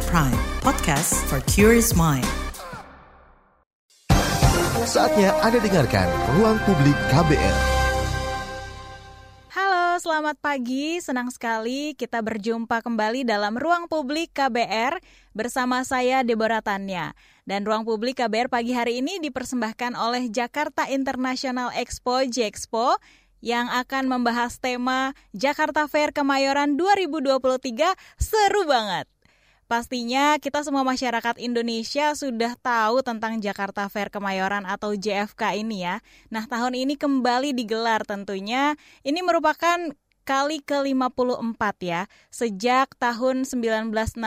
KBR Prime, podcast for curious mind. Saatnya Anda dengarkan Ruang Publik KBR. Halo, selamat pagi. Senang sekali kita berjumpa kembali dalam Ruang Publik KBR bersama saya Deborah Tanya. Dan Ruang Publik KBR pagi hari ini dipersembahkan oleh Jakarta International Expo Jexpo yang akan membahas tema Jakarta Fair Kemayoran 2023 seru banget. Pastinya kita semua masyarakat Indonesia sudah tahu tentang Jakarta Fair Kemayoran atau JFK ini ya. Nah, tahun ini kembali digelar tentunya. Ini merupakan kali ke-54 ya. Sejak tahun 1968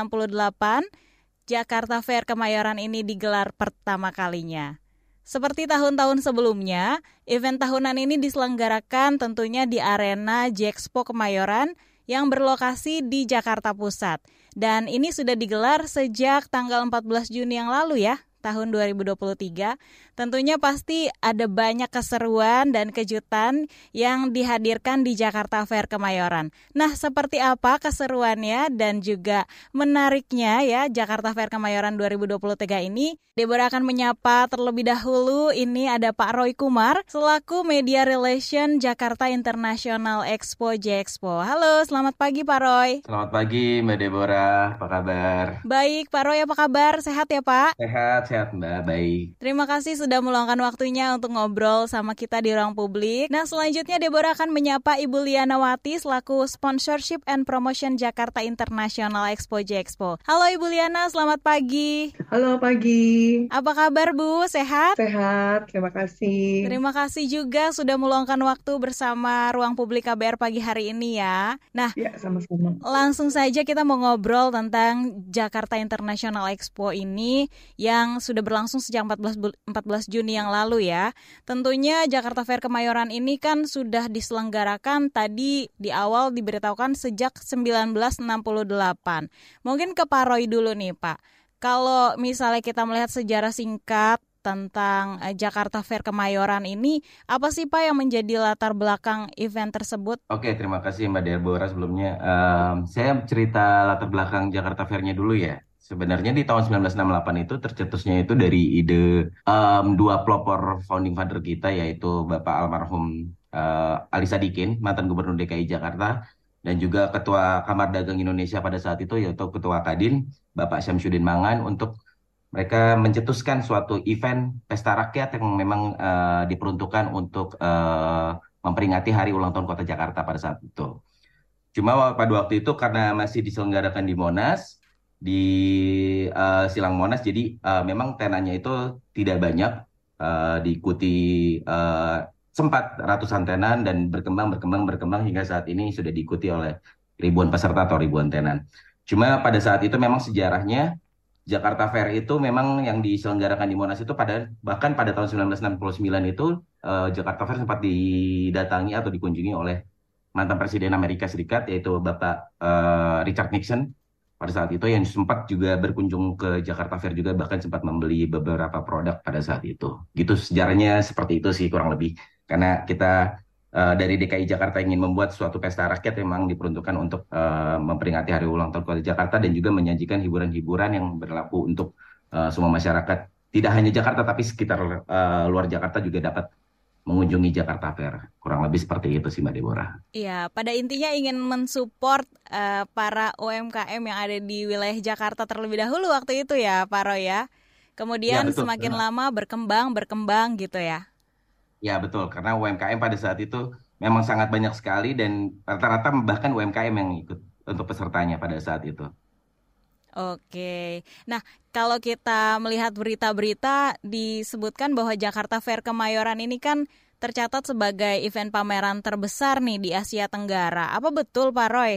Jakarta Fair Kemayoran ini digelar pertama kalinya. Seperti tahun-tahun sebelumnya, event tahunan ini diselenggarakan tentunya di arena Jexpo Kemayoran yang berlokasi di Jakarta Pusat. Dan ini sudah digelar sejak tanggal 14 Juni yang lalu ya tahun 2023. Tentunya pasti ada banyak keseruan dan kejutan yang dihadirkan di Jakarta Fair Kemayoran. Nah, seperti apa keseruannya dan juga menariknya ya Jakarta Fair Kemayoran 2023 ini? Deborah akan menyapa terlebih dahulu ini ada Pak Roy Kumar selaku Media Relation Jakarta International Expo Jexpo. Halo, selamat pagi Pak Roy. Selamat pagi Mbak Deborah, apa kabar? Baik, Pak Roy apa kabar? Sehat ya Pak? Sehat, sehat Mbak, baik. Terima kasih sudah meluangkan waktunya untuk ngobrol sama kita di ruang publik. Nah, selanjutnya Deborah akan menyapa Ibu Liana Wati selaku Sponsorship and Promotion Jakarta International Expo Expo. Halo Ibu Liana, selamat pagi. Halo pagi. Apa kabar Bu? Sehat? Sehat, terima kasih. Terima kasih juga sudah meluangkan waktu bersama Ruang Publik KBR pagi hari ini ya. Nah, ya, sama-sama. Langsung saja kita mau ngobrol tentang Jakarta International Expo ini yang sudah berlangsung sejak 14 14 Juni yang lalu ya. Tentunya Jakarta Fair Kemayoran ini kan sudah diselenggarakan tadi di awal diberitahukan sejak 1968. Mungkin ke Pak Roy dulu nih, Pak. Kalau misalnya kita melihat sejarah singkat tentang eh, Jakarta Fair Kemayoran ini, apa sih Pak yang menjadi latar belakang event tersebut? Oke, terima kasih Mbak Deborah sebelumnya. Um, saya cerita latar belakang Jakarta Fair-nya dulu ya. Sebenarnya di tahun 1968 itu tercetusnya itu dari ide um, dua pelopor founding father kita yaitu Bapak almarhum uh, Ali Sadikin, mantan Gubernur DKI Jakarta, dan juga Ketua Kamar Dagang Indonesia pada saat itu yaitu Ketua Kadin Bapak Syamsuddin Mangan untuk mereka mencetuskan suatu event pesta rakyat yang memang uh, diperuntukkan untuk uh, memperingati hari ulang tahun Kota Jakarta pada saat itu. Cuma pada waktu itu karena masih diselenggarakan di Monas, di uh, Silang Monas, jadi uh, memang tenannya itu tidak banyak uh, diikuti uh, sempat ratusan tenan dan berkembang berkembang berkembang hingga saat ini sudah diikuti oleh ribuan peserta atau ribuan tenan. Cuma pada saat itu memang sejarahnya Jakarta Fair itu memang yang diselenggarakan di Monas itu pada bahkan pada tahun 1969 itu uh, Jakarta Fair sempat didatangi atau dikunjungi oleh mantan presiden Amerika Serikat yaitu Bapak uh, Richard Nixon pada saat itu yang sempat juga berkunjung ke Jakarta Fair juga bahkan sempat membeli beberapa produk pada saat itu. Gitu sejarahnya seperti itu sih kurang lebih karena kita uh, dari DKI Jakarta ingin membuat suatu pesta rakyat memang diperuntukkan untuk uh, memperingati hari ulang tahun Kota Jakarta dan juga menyajikan hiburan-hiburan yang berlaku untuk uh, semua masyarakat tidak hanya Jakarta tapi sekitar uh, luar Jakarta juga dapat mengunjungi Jakarta Fair. Kurang lebih seperti itu sih Mbak Deborah. Iya, pada intinya ingin mensupport uh, para UMKM yang ada di wilayah Jakarta terlebih dahulu waktu itu ya, Pak Roy ya. Kemudian ya, semakin lama berkembang, berkembang gitu ya. Ya betul, karena UMKM pada saat itu memang sangat banyak sekali dan rata-rata bahkan UMKM yang ikut untuk pesertanya pada saat itu. Oke, nah kalau kita melihat berita-berita disebutkan bahwa Jakarta Fair Kemayoran ini kan tercatat sebagai event pameran terbesar nih di Asia Tenggara. Apa betul Pak Roy?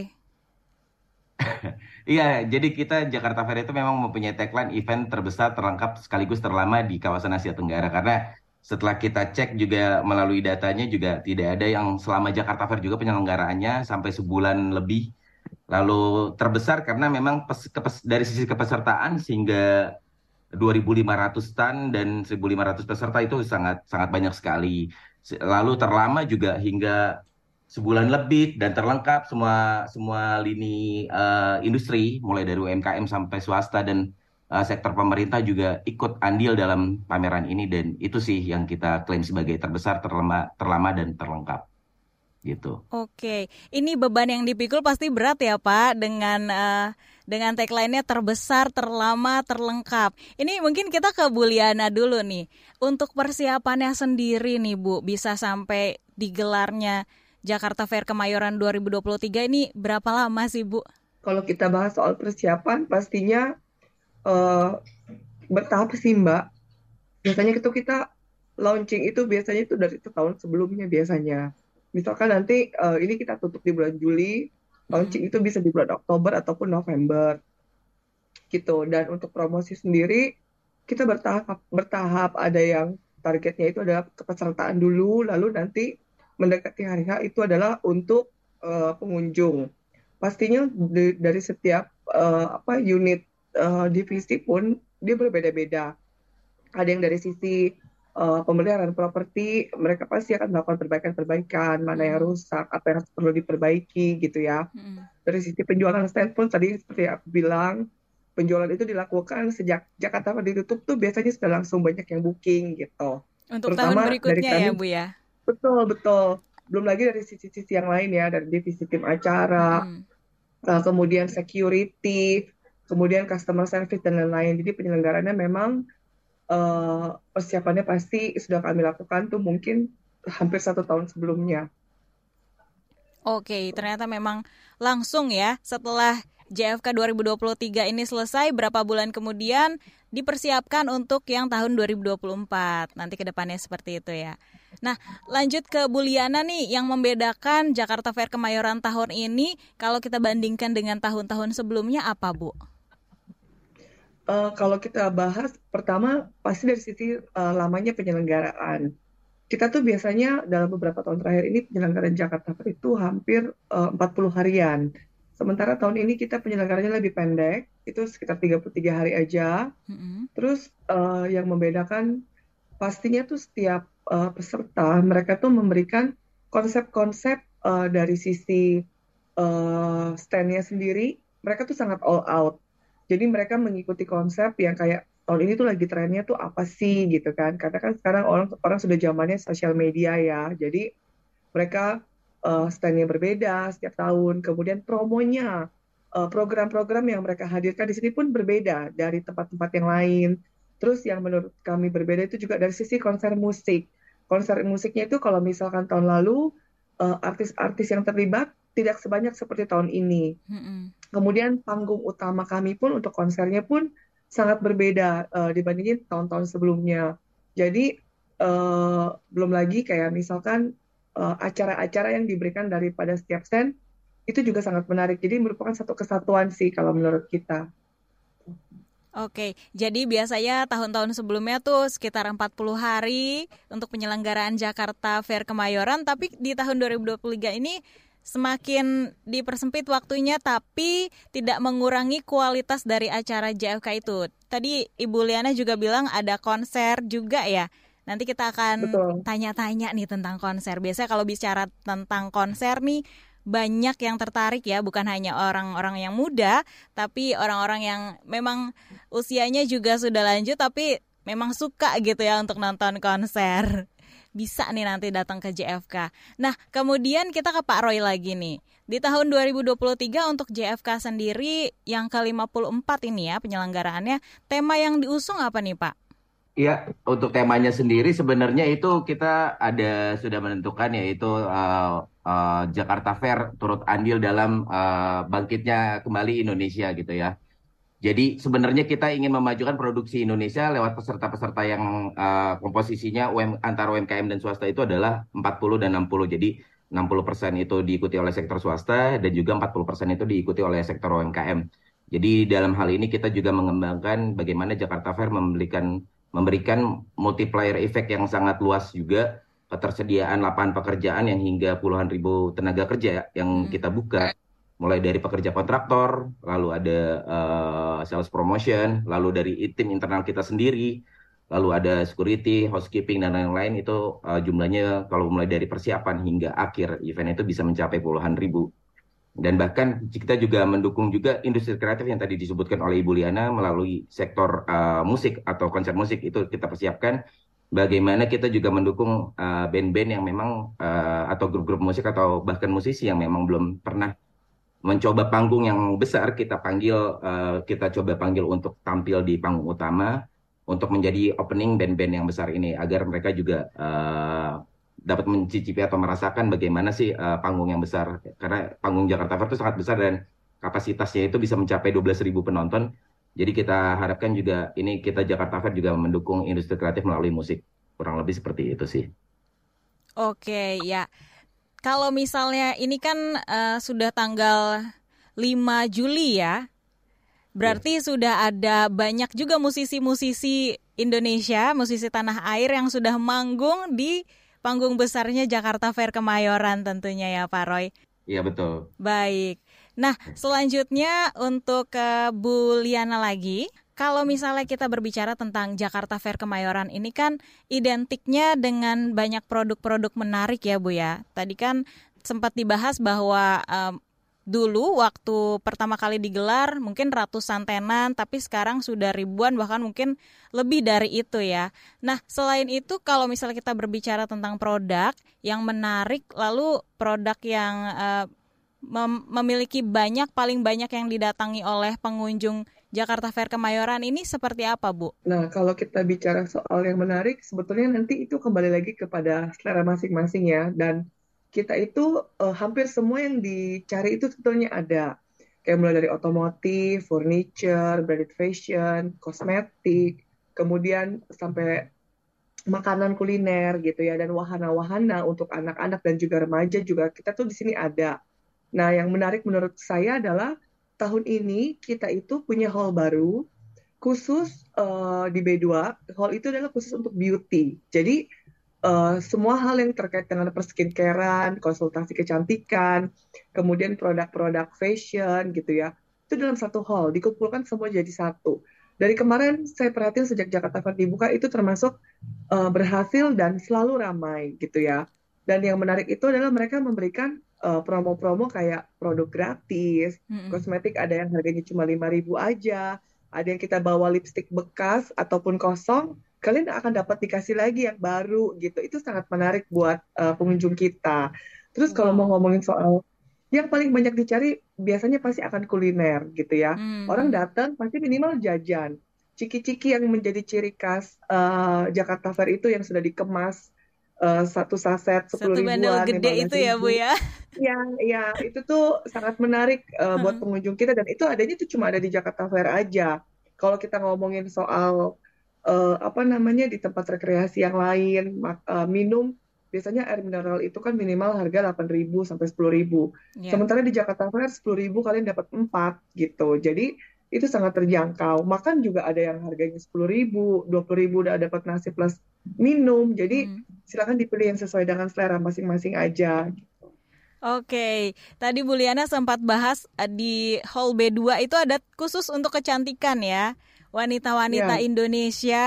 Iya, jadi kita Jakarta Fair itu memang mempunyai tagline event terbesar, terlengkap sekaligus terlama di kawasan Asia Tenggara karena setelah kita cek juga melalui datanya juga tidak ada yang selama Jakarta Fair juga penyelenggaraannya sampai sebulan lebih. Lalu terbesar karena memang pes, kepes, dari sisi kepesertaan sehingga 2.500 tan dan 1.500 peserta itu sangat sangat banyak sekali. Lalu terlama juga hingga sebulan lebih dan terlengkap semua semua lini uh, industri mulai dari UMKM sampai swasta dan uh, sektor pemerintah juga ikut andil dalam pameran ini dan itu sih yang kita klaim sebagai terbesar, terlama, terlama dan terlengkap. Gitu. Oke, ini beban yang dipikul pasti berat ya Pak dengan uh, dengan tagline-nya terbesar, terlama, terlengkap. Ini mungkin kita ke Buliana dulu nih. Untuk persiapannya sendiri nih Bu, bisa sampai digelarnya Jakarta Fair Kemayoran 2023 ini berapa lama sih Bu? Kalau kita bahas soal persiapan, pastinya uh, bertahap sih Mbak. Biasanya itu kita launching itu biasanya itu dari tahun sebelumnya biasanya. Misalkan nanti uh, ini kita tutup di bulan Juli, launching hmm. itu bisa di bulan Oktober ataupun November. Gitu. Dan untuk promosi sendiri kita bertahap bertahap ada yang targetnya itu adalah kepesertaan dulu lalu nanti mendekati hari H itu adalah untuk uh, pengunjung. Pastinya di, dari setiap uh, apa unit uh, divisi pun dia berbeda-beda. Ada yang dari sisi uh, pemeliharaan properti, mereka pasti akan melakukan perbaikan-perbaikan, mana yang hmm. rusak, apa yang perlu diperbaiki gitu ya. Hmm. Dari sisi penjualan stand pun tadi seperti aku bilang, penjualan itu dilakukan sejak Jakarta ditutup tuh biasanya sudah langsung banyak yang booking gitu. Untuk Terutama tahun berikutnya dari kami, ya Bu ya. Betul betul. Belum lagi dari sisi-sisi yang lain ya, dari divisi tim acara, hmm. uh, kemudian security, kemudian customer service dan lain-lain. Jadi penyelenggarannya memang uh, persiapannya pasti sudah kami lakukan tuh mungkin hampir satu tahun sebelumnya. Oke, ternyata memang langsung ya setelah JFK 2023 ini selesai berapa bulan kemudian dipersiapkan untuk yang tahun 2024. Nanti ke depannya seperti itu ya. Nah, lanjut ke Buliana nih yang membedakan Jakarta Fair Kemayoran tahun ini kalau kita bandingkan dengan tahun-tahun sebelumnya apa, Bu? Uh, kalau kita bahas pertama pasti dari sisi uh, lamanya penyelenggaraan. Kita tuh biasanya dalam beberapa tahun terakhir ini penyelenggaraan Jakarta Fair itu hampir uh, 40 harian. Sementara tahun ini kita penyelenggaranya lebih pendek, itu sekitar 33 hari aja. Mm-hmm. Terus uh, yang membedakan pastinya tuh setiap uh, peserta mereka tuh memberikan konsep-konsep uh, dari sisi uh, standnya sendiri, mereka tuh sangat all out jadi mereka mengikuti konsep yang kayak tahun ini tuh lagi trennya tuh apa sih gitu kan. Karena kan sekarang orang orang sudah zamannya sosial media ya. Jadi mereka uh, standnya berbeda setiap tahun. Kemudian promonya, uh, program-program yang mereka hadirkan di sini pun berbeda dari tempat-tempat yang lain. Terus yang menurut kami berbeda itu juga dari sisi konser musik. Konser musiknya itu kalau misalkan tahun lalu uh, artis-artis yang terlibat tidak sebanyak seperti tahun ini. Mm -hmm. Kemudian panggung utama kami pun untuk konsernya pun sangat berbeda uh, dibandingin tahun-tahun sebelumnya. Jadi uh, belum lagi kayak misalkan eh, acara-acara uh, yang diberikan daripada setiap stand itu juga sangat menarik. Jadi merupakan satu kesatuan sih kalau menurut kita. Oke, jadi biasanya tahun-tahun sebelumnya tuh sekitar 40 hari untuk penyelenggaraan Jakarta Fair Kemayoran, tapi di tahun 2023 ini semakin dipersempit waktunya tapi tidak mengurangi kualitas dari acara JFK itu. Tadi Ibu Liana juga bilang ada konser juga ya. Nanti kita akan tanya-tanya nih tentang konser. Biasanya kalau bicara tentang konser nih banyak yang tertarik ya, bukan hanya orang-orang yang muda, tapi orang-orang yang memang usianya juga sudah lanjut tapi memang suka gitu ya untuk nonton konser bisa nih nanti datang ke JFK. Nah, kemudian kita ke Pak Roy lagi nih. Di tahun 2023 untuk JFK sendiri yang ke-54 ini ya penyelenggaraannya, tema yang diusung apa nih Pak? Iya, untuk temanya sendiri sebenarnya itu kita ada sudah menentukan yaitu uh, uh, Jakarta Fair turut andil dalam uh, bangkitnya kembali Indonesia gitu ya. Jadi sebenarnya kita ingin memajukan produksi Indonesia lewat peserta-peserta yang uh, komposisinya UM, antara UMKM dan swasta itu adalah 40 dan 60. Jadi 60% persen itu diikuti oleh sektor swasta dan juga 40% persen itu diikuti oleh sektor UMKM. Jadi dalam hal ini kita juga mengembangkan bagaimana Jakarta Fair memberikan memberikan multiplier effect yang sangat luas juga ketersediaan lapangan pekerjaan yang hingga puluhan ribu tenaga kerja yang hmm. kita buka mulai dari pekerja kontraktor, lalu ada uh, sales promotion, lalu dari tim internal kita sendiri, lalu ada security, housekeeping dan lain-lain itu uh, jumlahnya kalau mulai dari persiapan hingga akhir event itu bisa mencapai puluhan ribu. Dan bahkan kita juga mendukung juga industri kreatif yang tadi disebutkan oleh Ibu Liana melalui sektor uh, musik atau konser musik itu kita persiapkan. Bagaimana kita juga mendukung band band-band yang memang uh, atau grup-grup musik atau bahkan musisi yang memang belum pernah mencoba panggung yang besar kita panggil uh, kita coba panggil untuk tampil di panggung utama untuk menjadi opening band-band yang besar ini agar mereka juga uh, dapat mencicipi atau merasakan bagaimana sih uh, panggung yang besar karena panggung Jakarta Fair itu sangat besar dan kapasitasnya itu bisa mencapai 12.000 penonton. Jadi kita harapkan juga ini kita Jakarta Fair juga mendukung industri kreatif melalui musik. Kurang lebih seperti itu sih. Oke, ya. Kalau misalnya ini kan uh, sudah tanggal 5 Juli ya. Berarti yeah. sudah ada banyak juga musisi-musisi Indonesia, musisi tanah air yang sudah manggung di panggung besarnya Jakarta Fair Kemayoran tentunya ya Pak Roy. Iya betul. Baik. Nah, selanjutnya untuk ke Bu Liana lagi. Kalau misalnya kita berbicara tentang Jakarta Fair Kemayoran ini kan identiknya dengan banyak produk-produk menarik ya Bu ya. Tadi kan sempat dibahas bahwa um, dulu waktu pertama kali digelar mungkin ratusan tenan tapi sekarang sudah ribuan bahkan mungkin lebih dari itu ya. Nah, selain itu kalau misalnya kita berbicara tentang produk yang menarik lalu produk yang uh, mem memiliki banyak paling banyak yang didatangi oleh pengunjung Jakarta Fair Kemayoran ini seperti apa, Bu? Nah, kalau kita bicara soal yang menarik, sebetulnya nanti itu kembali lagi kepada selera masing-masing ya. Dan kita itu uh, hampir semua yang dicari itu sebetulnya ada. Kayak mulai dari otomotif, furniture, branded fashion, kosmetik, kemudian sampai makanan kuliner gitu ya dan wahana-wahana untuk anak-anak dan juga remaja juga kita tuh di sini ada. Nah, yang menarik menurut saya adalah tahun ini kita itu punya hall baru khusus uh, di B2. Hall itu adalah khusus untuk beauty. Jadi uh, semua hal yang terkait dengan perskincarean, konsultasi kecantikan, kemudian produk-produk fashion gitu ya, itu dalam satu hall, dikumpulkan semua jadi satu. Dari kemarin saya perhatiin sejak Jakarta Fair dibuka itu termasuk uh, berhasil dan selalu ramai gitu ya. Dan yang menarik itu adalah mereka memberikan uh, promo-promo kayak produk gratis, mm -hmm. kosmetik ada yang harganya cuma 5000 aja, ada yang kita bawa lipstick bekas ataupun kosong kalian akan dapat dikasih lagi yang baru gitu. Itu sangat menarik buat uh, pengunjung kita. Terus wow. kalau mau ngomongin soal yang paling banyak dicari biasanya pasti akan kuliner gitu ya. Hmm. Orang datang pasti minimal jajan. Ciki-ciki yang menjadi ciri khas uh, Jakarta Fair itu yang sudah dikemas uh, satu saset sepuluh ribuan. Satu gede itu ya bu ya? Ya, ya itu tuh sangat menarik uh, buat pengunjung kita dan itu adanya tuh cuma ada di Jakarta Fair aja. Kalau kita ngomongin soal uh, apa namanya di tempat rekreasi yang lain uh, minum biasanya air mineral itu kan minimal harga 8.000 sampai 10.000. Yeah. Sementara di Jakarta Fair 10.000 kalian dapat 4 gitu. Jadi itu sangat terjangkau. Makan juga ada yang harganya 10.000, 20.000 udah dapat nasi plus minum. Jadi hmm. silakan dipilih yang sesuai dengan selera masing-masing aja. Oke, tadi Bu Liana sempat bahas eh, di hall B2 itu ada khusus untuk kecantikan ya wanita-wanita yeah. Indonesia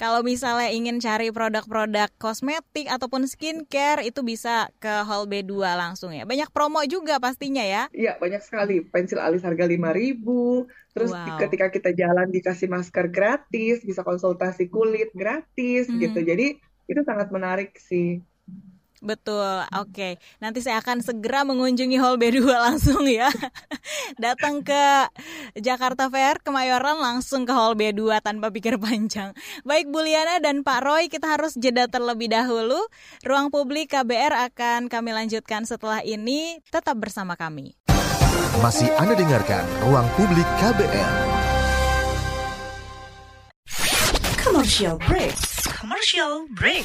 kalau misalnya ingin cari produk-produk kosmetik ataupun skincare itu bisa ke Hall B2 langsung ya. Banyak promo juga pastinya ya. Iya, banyak sekali. Pensil alis harga 5000 terus wow. ketika kita jalan dikasih masker gratis, bisa konsultasi kulit gratis -hmm. gitu. Jadi itu sangat menarik sih. Betul, oke. Okay. Nanti saya akan segera mengunjungi Hall B2 langsung ya. Datang ke Jakarta Fair, Kemayoran langsung ke Hall B2 tanpa pikir panjang. Baik Bu Liana dan Pak Roy, kita harus jeda terlebih dahulu. Ruang publik KBR akan kami lanjutkan setelah ini. Tetap bersama kami. Masih Anda dengarkan Ruang Publik KBR. Commercial break. Commercial break.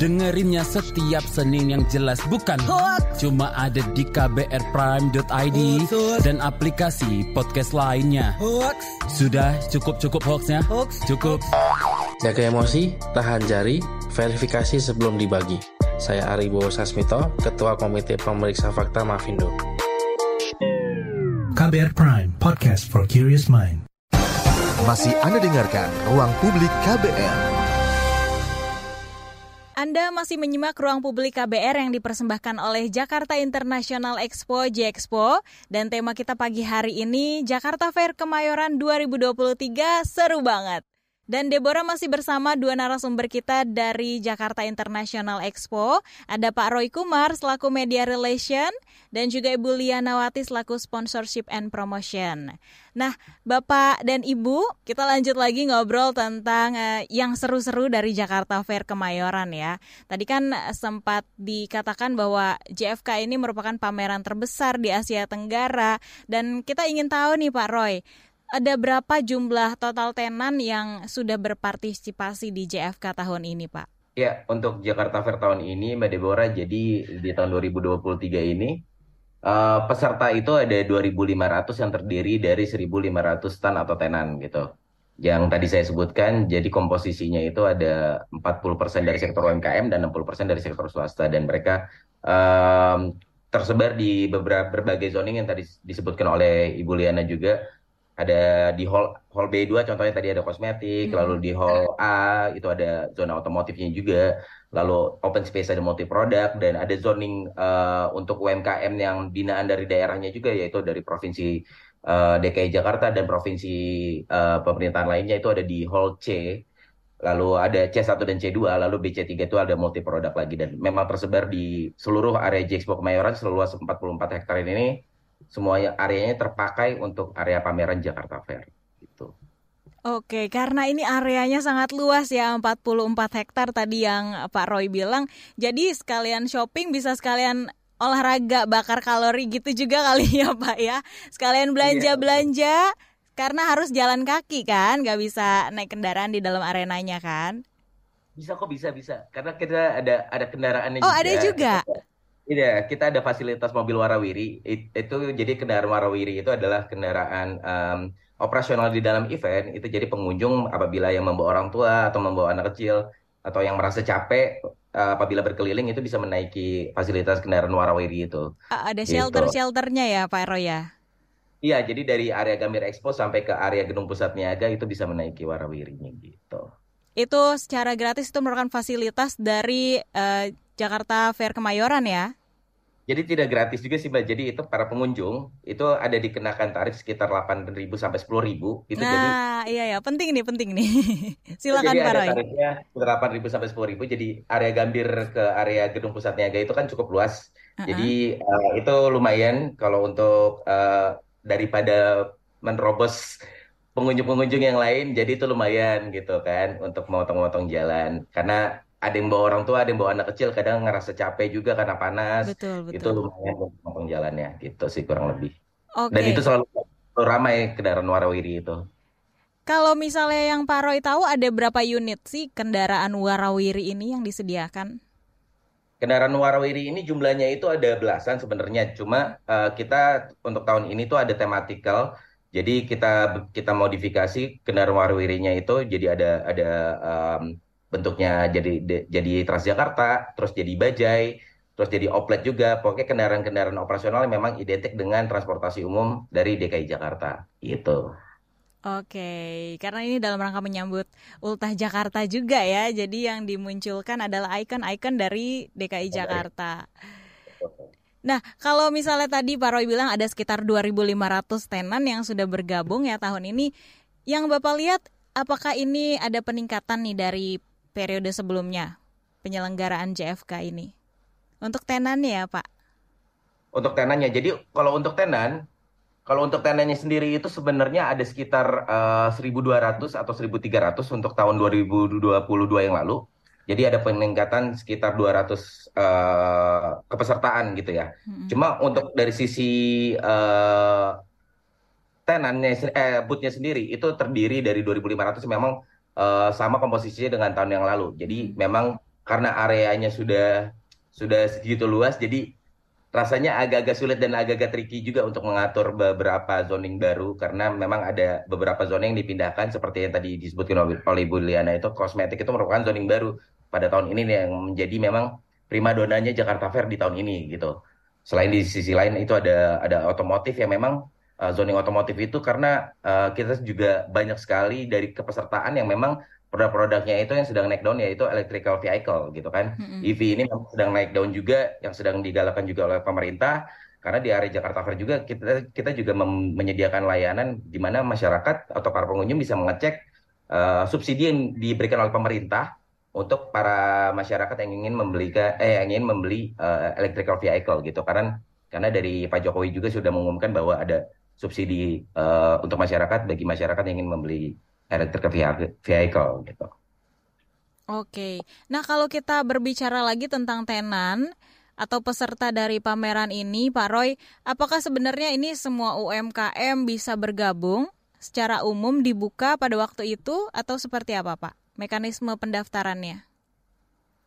Dengerinnya setiap Senin yang jelas bukan hoax. Cuma ada di kbrprime.id dan aplikasi podcast lainnya. Hoax. Sudah cukup-cukup hoaxnya? Hoax. Cukup. Jaga emosi, tahan jari, verifikasi sebelum dibagi. Saya Aribo Sasmito, Ketua Komite Pemeriksa Fakta Mafindo. KBR Prime, podcast for curious mind. Masih Anda dengarkan Ruang Publik KBR. Anda masih menyimak ruang publik KBR yang dipersembahkan oleh Jakarta International Expo J-Expo dan tema kita pagi hari ini Jakarta Fair Kemayoran 2023 seru banget. Dan Deborah masih bersama dua narasumber kita dari Jakarta International Expo. Ada Pak Roy Kumar selaku Media Relation dan juga Ibu Lianawati selaku Sponsorship and Promotion. Nah, Bapak dan Ibu, kita lanjut lagi ngobrol tentang uh, yang seru-seru dari Jakarta Fair Kemayoran ya. Tadi kan sempat dikatakan bahwa JFK ini merupakan pameran terbesar di Asia Tenggara dan kita ingin tahu nih Pak Roy, ada berapa jumlah total tenan yang sudah berpartisipasi di JFK tahun ini, Pak? Ya, untuk Jakarta Fair tahun ini, Mbak Deborah, jadi di tahun 2023 ini, uh, peserta itu ada 2.500 yang terdiri dari 1.500 stand atau tenan gitu. Yang tadi saya sebutkan, jadi komposisinya itu ada 40% dari sektor UMKM dan 60% dari sektor swasta. Dan mereka um, tersebar di beberapa berbagai zoning yang tadi disebutkan oleh Ibu Liana juga ada di hall hall B2 contohnya tadi ada kosmetik, hmm. lalu di hall A itu ada zona otomotifnya juga, lalu open space ada multi produk dan ada zoning uh, untuk UMKM yang binaan dari daerahnya juga yaitu dari provinsi uh, eh, DKI Jakarta dan provinsi uh, pemerintahan lainnya itu ada di hall C. Lalu ada C1 dan C2, lalu BC3 itu ada multi produk lagi dan memang tersebar di seluruh area J-Expo Kemayoran seluas 44 hektar ini semua areanya terpakai untuk area pameran Jakarta Fair. Gitu. Oke, karena ini areanya sangat luas ya, 44 hektar tadi yang Pak Roy bilang. Jadi sekalian shopping bisa sekalian olahraga bakar kalori gitu juga kali ya Pak ya. Sekalian belanja-belanja karena harus jalan kaki kan, nggak bisa naik kendaraan di dalam arenanya kan? Bisa kok bisa bisa, karena kita ada ada kendaraannya oh, juga. Oh ada juga. Iya, kita ada fasilitas mobil warawiri. Itu jadi kendaraan warawiri itu adalah kendaraan um, operasional di dalam event. Itu jadi pengunjung apabila yang membawa orang tua atau membawa anak kecil atau yang merasa capek uh, apabila berkeliling itu bisa menaiki fasilitas kendaraan warawiri itu. Ada gitu. shelter-shelternya ya Pak Ero ya? Iya, jadi dari area Gambir Expo sampai ke area Gedung Pusat Niaga itu bisa menaiki warawirinya gitu. Itu secara gratis itu merupakan fasilitas dari uh, Jakarta Fair Kemayoran ya? Jadi tidak gratis juga sih Mbak. Jadi itu para pengunjung itu ada dikenakan tarif sekitar 8.000 sampai 10.000 itu nah, jadi iya ya, penting nih, penting nih. Silakan Pak Roy. tarifnya 8.000 sampai 10.000. Jadi area Gambir ke area Gedung Pusat Niaga itu kan cukup luas. Uh -huh. Jadi uh, itu lumayan kalau untuk uh, daripada menerobos pengunjung-pengunjung yang lain jadi itu lumayan gitu kan untuk motong-motong jalan karena ada yang bawa orang tua, ada yang bawa anak kecil, kadang ngerasa capek juga karena panas. Betul, betul. Itu lumayan untuk jalannya, gitu sih kurang lebih. Okay. Dan itu selalu, selalu ramai kendaraan warawiri itu. Kalau misalnya yang Pak Roy tahu ada berapa unit sih kendaraan warawiri ini yang disediakan? Kendaraan warawiri ini jumlahnya itu ada belasan sebenarnya, cuma uh, kita untuk tahun ini tuh ada tematikal. Jadi kita kita modifikasi kendaraan warawirinya itu jadi ada ada um, bentuknya jadi jadi Transjakarta, terus jadi bajai, terus jadi oplet juga. Pokoknya kendaraan-kendaraan operasional yang memang identik dengan transportasi umum dari DKI Jakarta, gitu. Oke, karena ini dalam rangka menyambut Ultah Jakarta juga ya. Jadi yang dimunculkan adalah ikon-ikon dari DKI Jakarta. Nah, kalau misalnya tadi Pak Roy bilang ada sekitar 2.500 tenan yang sudah bergabung ya tahun ini, yang Bapak lihat apakah ini ada peningkatan nih dari periode sebelumnya penyelenggaraan JFK ini? Untuk tenannya ya Pak? Untuk tenannya, jadi kalau untuk tenan, kalau untuk tenannya sendiri itu sebenarnya ada sekitar uh, eh, 1.200 atau 1.300 untuk tahun 2022 yang lalu. Jadi ada peningkatan sekitar 200 uh, eh, kepesertaan gitu ya. Hmm. Cuma untuk dari sisi uh, tenannya eh bootnya sendiri itu terdiri dari 2.500 memang uh, sama komposisinya dengan tahun yang lalu. Jadi memang karena areanya sudah sudah segitu luas, jadi rasanya agak-agak sulit dan agak-agak tricky juga untuk mengatur beberapa zoning baru karena memang ada beberapa zona yang dipindahkan seperti yang tadi disebutkan oleh Bu Liana itu kosmetik itu merupakan zoning baru pada tahun ini yang menjadi memang prima donanya Jakarta Fair di tahun ini gitu. Selain di sisi lain itu ada ada otomotif yang memang zoning otomotif itu karena uh, kita juga banyak sekali dari kepesertaan yang memang produk-produknya itu yang sedang naik down yaitu electrical vehicle gitu kan. Mm-hmm. EV ini sedang naik down juga yang sedang digalakkan juga oleh pemerintah karena di area Jakarta Fair juga kita kita juga menyediakan layanan di mana masyarakat atau para pengunjung bisa mengecek uh, subsidi yang diberikan oleh pemerintah untuk para masyarakat yang ingin membeli eh yang ingin membeli uh, electrical vehicle gitu karena karena dari Pak Jokowi juga sudah mengumumkan bahwa ada subsidi uh, untuk masyarakat bagi masyarakat yang ingin membeli electric vehicle gitu. Oke, nah kalau kita berbicara lagi tentang tenan atau peserta dari pameran ini, Pak Roy, apakah sebenarnya ini semua UMKM bisa bergabung secara umum dibuka pada waktu itu atau seperti apa, Pak? Mekanisme pendaftarannya?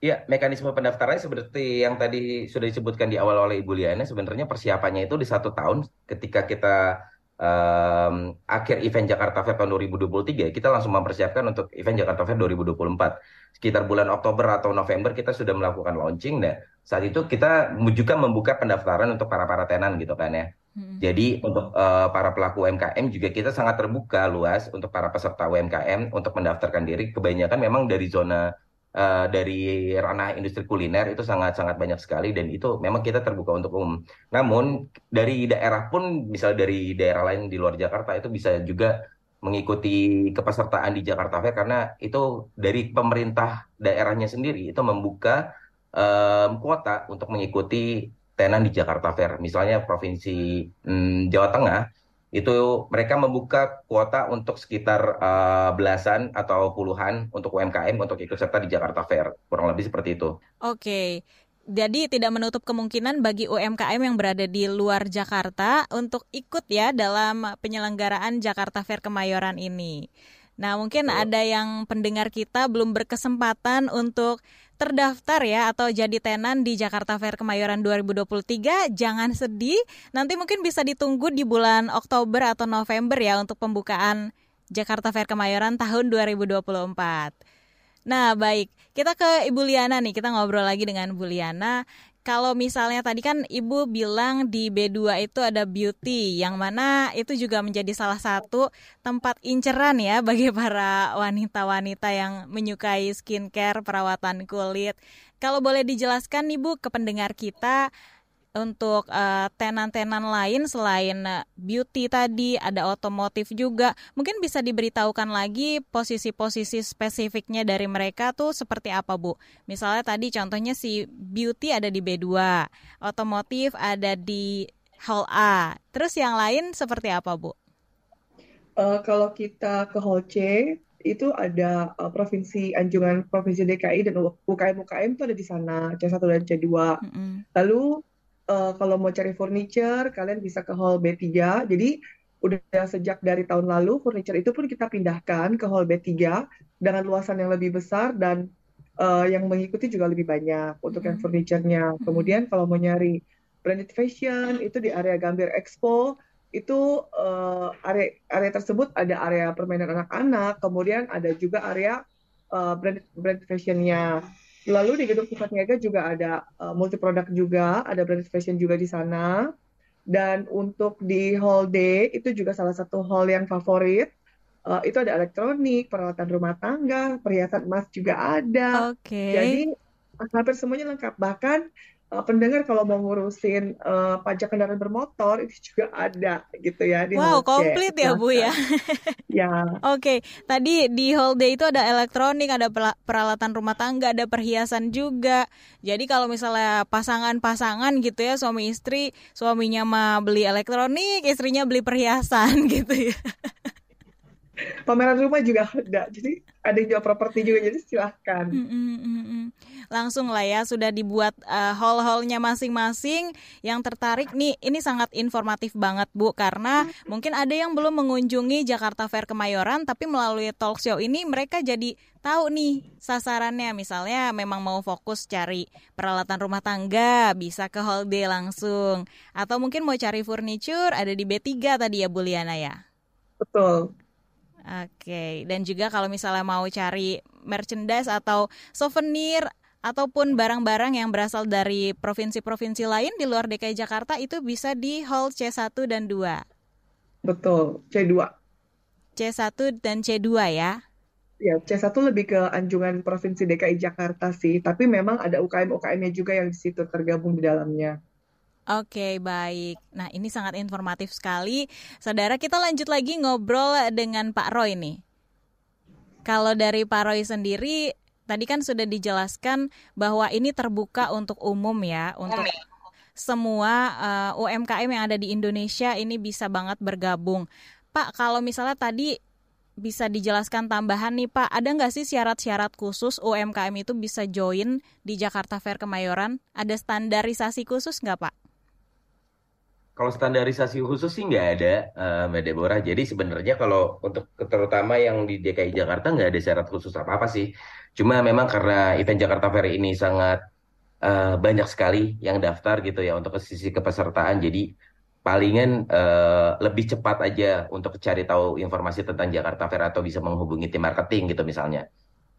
Ya, mekanisme pendaftarannya seperti yang tadi sudah disebutkan di awal oleh Ibu Liana, sebenarnya persiapannya itu di satu tahun ketika kita um, akhir event Jakarta Fair tahun 2023 kita langsung mempersiapkan untuk event Jakarta Fair 2024 sekitar bulan Oktober atau November kita sudah melakukan launching nah saat itu kita juga membuka pendaftaran untuk para para tenan gitu kan ya. Hmm. jadi untuk uh, para pelaku UMKM juga kita sangat terbuka luas untuk para peserta UMKM untuk mendaftarkan diri. Kebanyakan memang dari zona uh, dari ranah industri kuliner itu sangat-sangat banyak sekali dan itu memang kita terbuka untuk umum. Namun dari daerah pun misal dari daerah lain di luar Jakarta itu bisa juga mengikuti kepesertaan di Jakarta Fair karena itu dari pemerintah daerahnya sendiri itu membuka um, kuota untuk mengikuti tenan di Jakarta Fair. Misalnya provinsi um, Jawa Tengah itu mereka membuka kuota untuk sekitar uh, belasan atau puluhan untuk UMKM untuk ikut serta di Jakarta Fair kurang lebih seperti itu. Oke. Jadi tidak menutup kemungkinan bagi UMKM yang berada di luar Jakarta untuk ikut ya dalam penyelenggaraan Jakarta Fair Kemayoran ini. Nah, mungkin oh. ada yang pendengar kita belum berkesempatan untuk terdaftar ya atau jadi tenan di Jakarta Fair Kemayoran 2023, jangan sedih. Nanti mungkin bisa ditunggu di bulan Oktober atau November ya untuk pembukaan Jakarta Fair Kemayoran tahun 2024. Nah, baik. Kita ke Ibu Liana nih. Kita ngobrol lagi dengan Bu Liana kalau misalnya tadi kan Ibu bilang di B2 itu ada beauty yang mana itu juga menjadi salah satu tempat inceran ya bagi para wanita-wanita yang menyukai skincare, perawatan kulit. Kalau boleh dijelaskan Ibu ke pendengar kita untuk eh, tenan-tenan lain selain uh, beauty tadi ada otomotif juga. Mungkin bisa diberitahukan lagi posisi-posisi spesifiknya dari mereka tuh seperti apa Bu? Misalnya tadi contohnya si beauty ada di B2 otomotif ada di hall A. Terus yang lain seperti apa Bu? Uh, kalau kita ke hall C itu ada uh, provinsi anjungan provinsi DKI dan UKM UKM itu ada di sana C1 dan C2 mm -hmm. lalu uh, kalau mau cari furniture kalian bisa ke hall B3. Jadi udah sejak dari tahun lalu furniture itu pun kita pindahkan ke hall B3 dengan luasan yang lebih besar dan uh, yang mengikuti juga lebih banyak untuk yang furniturnya. Kemudian kalau mau nyari branded fashion itu di area Gambir Expo itu uh, area area tersebut ada area permainan anak-anak, kemudian ada juga area uh, branded branded fashionnya. Lalu di gedung pusat niaga juga ada uh, multi produk juga, ada branded fashion juga di sana. Dan untuk di hall D itu juga salah satu hall yang favorit. Uh, itu ada elektronik, peralatan rumah tangga, perhiasan emas juga ada. Oke. Okay. Jadi hampir semuanya lengkap. Bahkan uh, pendengar kalau mau ngurusin uh, pajak kendaraan bermotor itu juga ada gitu ya di Wow, komplit ya Bu ya. ya. Oke, okay. tadi di Hall Day itu ada elektronik, ada peralatan rumah tangga, ada perhiasan juga. Jadi kalau misalnya pasangan-pasangan gitu ya suami istri, suaminya mah beli elektronik, istrinya beli perhiasan gitu ya. Pameran rumah juga ada. Jadi ada yang jual properti juga jadi silahkan. Mm, mm, mm. Langsung lah ya sudah dibuat uh, hall-hallnya masing-masing. Yang tertarik nih ini sangat informatif banget Bu karena mungkin ada yang belum mengunjungi Jakarta Fair Kemayoran tapi melalui talk show ini mereka jadi tahu nih sasarannya. Misalnya memang mau fokus cari peralatan rumah tangga bisa ke hall D langsung. Atau mungkin mau cari furniture ada di B3 tadi ya Bu Liana ya. betul Oke, dan juga kalau misalnya mau cari merchandise atau souvenir ataupun barang-barang yang berasal dari provinsi-provinsi lain di luar DKI Jakarta itu bisa di hall C1 dan 2. betul C2 C1 dan C2 ya. Ya, C1 lebih ke anjungan Provinsi DKI Jakarta sih, tapi memang ada UKM-UKM-nya juga yang di situ tergabung di dalamnya. Oke, baik. Nah, ini sangat informatif sekali. Saudara, kita lanjut lagi ngobrol dengan Pak Roy nih. Kalau dari Pak Roy sendiri, tadi kan sudah dijelaskan bahwa ini terbuka untuk umum ya, untuk semua uh, UMKM yang ada di Indonesia ini bisa banget bergabung. Pak, kalau misalnya tadi bisa dijelaskan tambahan nih Pak, ada nggak sih syarat-syarat khusus UMKM itu bisa join di Jakarta Fair Kemayoran? Ada standarisasi khusus nggak Pak? Kalau standarisasi khusus sih nggak ada, eh, Mbak Deborah. Jadi sebenarnya kalau untuk terutama yang di DKI Jakarta nggak ada syarat khusus apa-apa sih. Cuma memang karena event Jakarta Fair ini sangat eh, banyak sekali yang daftar gitu ya untuk ke sisi kepesertaan. Jadi palingan eh, lebih cepat aja untuk cari tahu informasi tentang Jakarta Fair atau bisa menghubungi tim marketing gitu misalnya.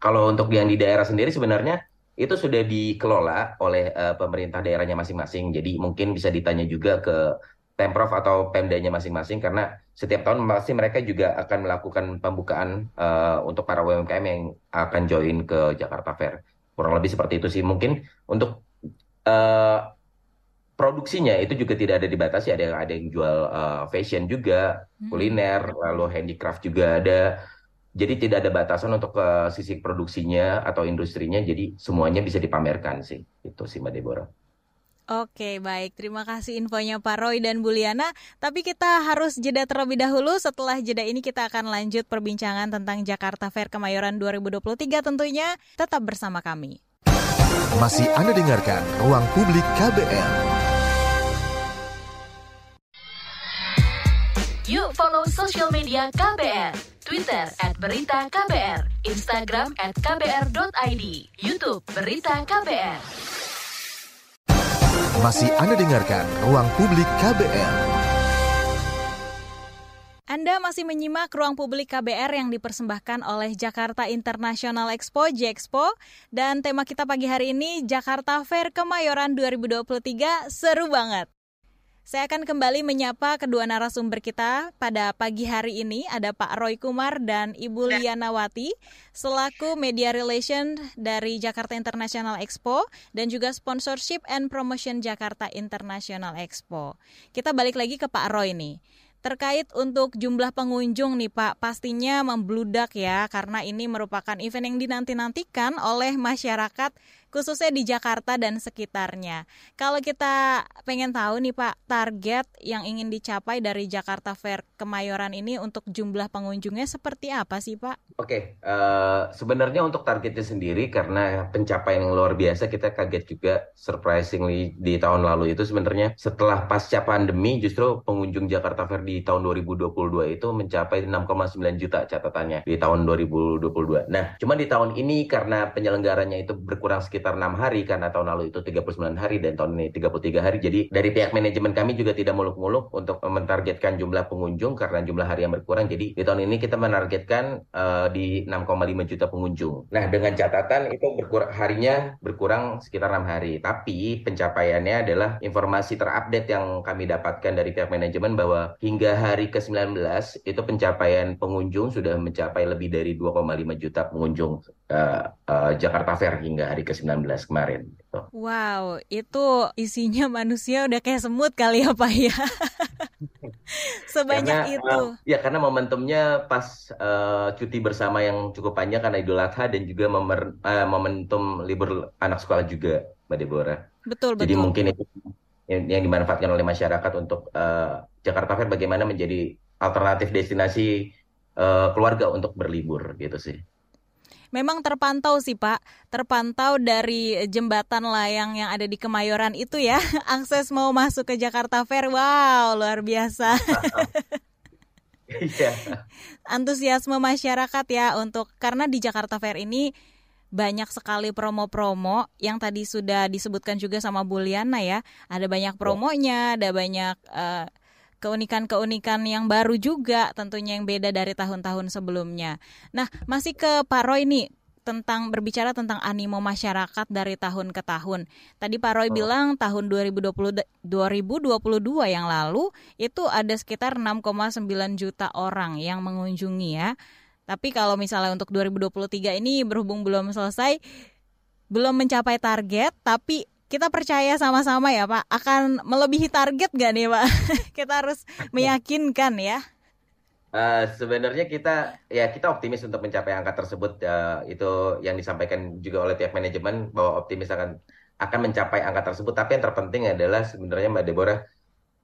Kalau untuk yang di daerah sendiri sebenarnya itu sudah dikelola oleh eh, pemerintah daerahnya masing-masing. Jadi mungkin bisa ditanya juga ke Pemprov atau Pemdanya masing-masing karena setiap tahun pasti mereka juga akan melakukan pembukaan eh, untuk para UMKM yang akan join ke Jakarta Fair. Kurang lebih seperti itu sih. Mungkin untuk eh, produksinya itu juga tidak ada dibatasi. Ada yang ada yang jual eh, fashion juga, kuliner, lalu handicraft juga ada. Jadi tidak ada batasan untuk ke sisi produksinya atau industrinya. Jadi semuanya bisa dipamerkan sih. Itu sih Mbak Deborah. Oke, baik. Terima kasih infonya Pak Roy dan Buliana. Tapi kita harus jeda terlebih dahulu. Setelah jeda ini kita akan lanjut perbincangan tentang Jakarta Fair Kemayoran 2023 tentunya. Tetap bersama kami. Masih Anda dengarkan Ruang Publik KBR. Yuk follow sosial media KBR. Twitter at Berita KBR. Instagram at KBR.id. Youtube Berita KBR. Masih Anda dengarkan Ruang Publik KBR. Anda masih menyimak ruang publik KBR yang dipersembahkan oleh Jakarta International Expo (Jexpo) dan tema kita pagi hari ini Jakarta Fair Kemayoran 2023 seru banget. Saya akan kembali menyapa kedua narasumber kita pada pagi hari ini ada Pak Roy Kumar dan Ibu Lianawati selaku Media Relation dari Jakarta International Expo dan juga Sponsorship and Promotion Jakarta International Expo. Kita balik lagi ke Pak Roy nih. Terkait untuk jumlah pengunjung nih Pak, pastinya membludak ya karena ini merupakan event yang dinanti-nantikan oleh masyarakat khususnya di Jakarta dan sekitarnya. Kalau kita pengen tahu nih Pak, target yang ingin dicapai dari Jakarta Fair Kemayoran ini untuk jumlah pengunjungnya seperti apa sih Pak? Oke, eh, sebenarnya untuk targetnya sendiri karena pencapaian yang luar biasa kita kaget juga surprisingly di tahun lalu itu sebenarnya setelah pasca pandemi justru pengunjung Jakarta Fair di tahun 2022 itu mencapai 6,9 juta catatannya di tahun 2022. Nah, cuma di tahun ini karena penyelenggaranya itu berkurang sekitar enam hari karena tahun lalu itu 39 hari dan tahun ini 33 hari. Jadi dari pihak manajemen kami juga tidak muluk-muluk untuk mentargetkan jumlah pengunjung karena jumlah hari yang berkurang. Jadi di tahun ini kita menargetkan eh, di 6,5 juta pengunjung. Nah, dengan catatan itu berkurang harinya berkurang sekitar enam hari. Tapi pencapaiannya adalah informasi terupdate yang kami dapatkan dari pihak manajemen bahwa hingga hari ke-19 itu pencapaian pengunjung sudah mencapai lebih dari 2,5 juta pengunjung eh, eh, Jakarta Fair hingga hari ke-19 kemarin. Gitu. Wow, itu isinya manusia udah kayak semut kali ya Pak ya. Sebanyak Karena, itu. eh, ya karena momentumnya pas eh, cuti bersama yang cukup panjang karena Idul Adha dan juga momen- eh, momentum libur anak sekolah juga, Mbak Deborah. Betul, Jadi betul. mungkin itu yang, yang dimanfaatkan oleh masyarakat untuk eh, Jakarta Fair bagaimana menjadi alternatif destinasi eh, keluarga untuk berlibur gitu sih. Memang terpantau sih Pak, terpantau dari jembatan layang yang ada di Kemayoran itu ya, akses mau masuk ke Jakarta Fair, wow luar biasa. Iya. Antusiasme masyarakat ya untuk karena di Jakarta Fair ini banyak sekali promo-promo yang tadi sudah disebutkan juga sama Buliana ya. Ada banyak promonya, ada banyak uh, keunikan-keunikan yang baru juga tentunya yang beda dari tahun-tahun sebelumnya. Nah, masih ke Pak Roy nih tentang berbicara tentang animo masyarakat dari tahun ke tahun. Tadi Pak Roy oh. bilang tahun 2020 2022 yang lalu itu ada sekitar 6,9 juta orang yang mengunjungi ya. Tapi kalau misalnya untuk 2023 ini berhubung belum selesai, belum mencapai target, tapi kita percaya sama-sama ya Pak, akan melebihi target gak nih Pak? kita harus meyakinkan ya. Uh, sebenarnya kita ya kita optimis untuk mencapai angka tersebut uh, itu yang disampaikan juga oleh pihak manajemen bahwa optimis akan akan mencapai angka tersebut tapi yang terpenting adalah sebenarnya Mbak Deborah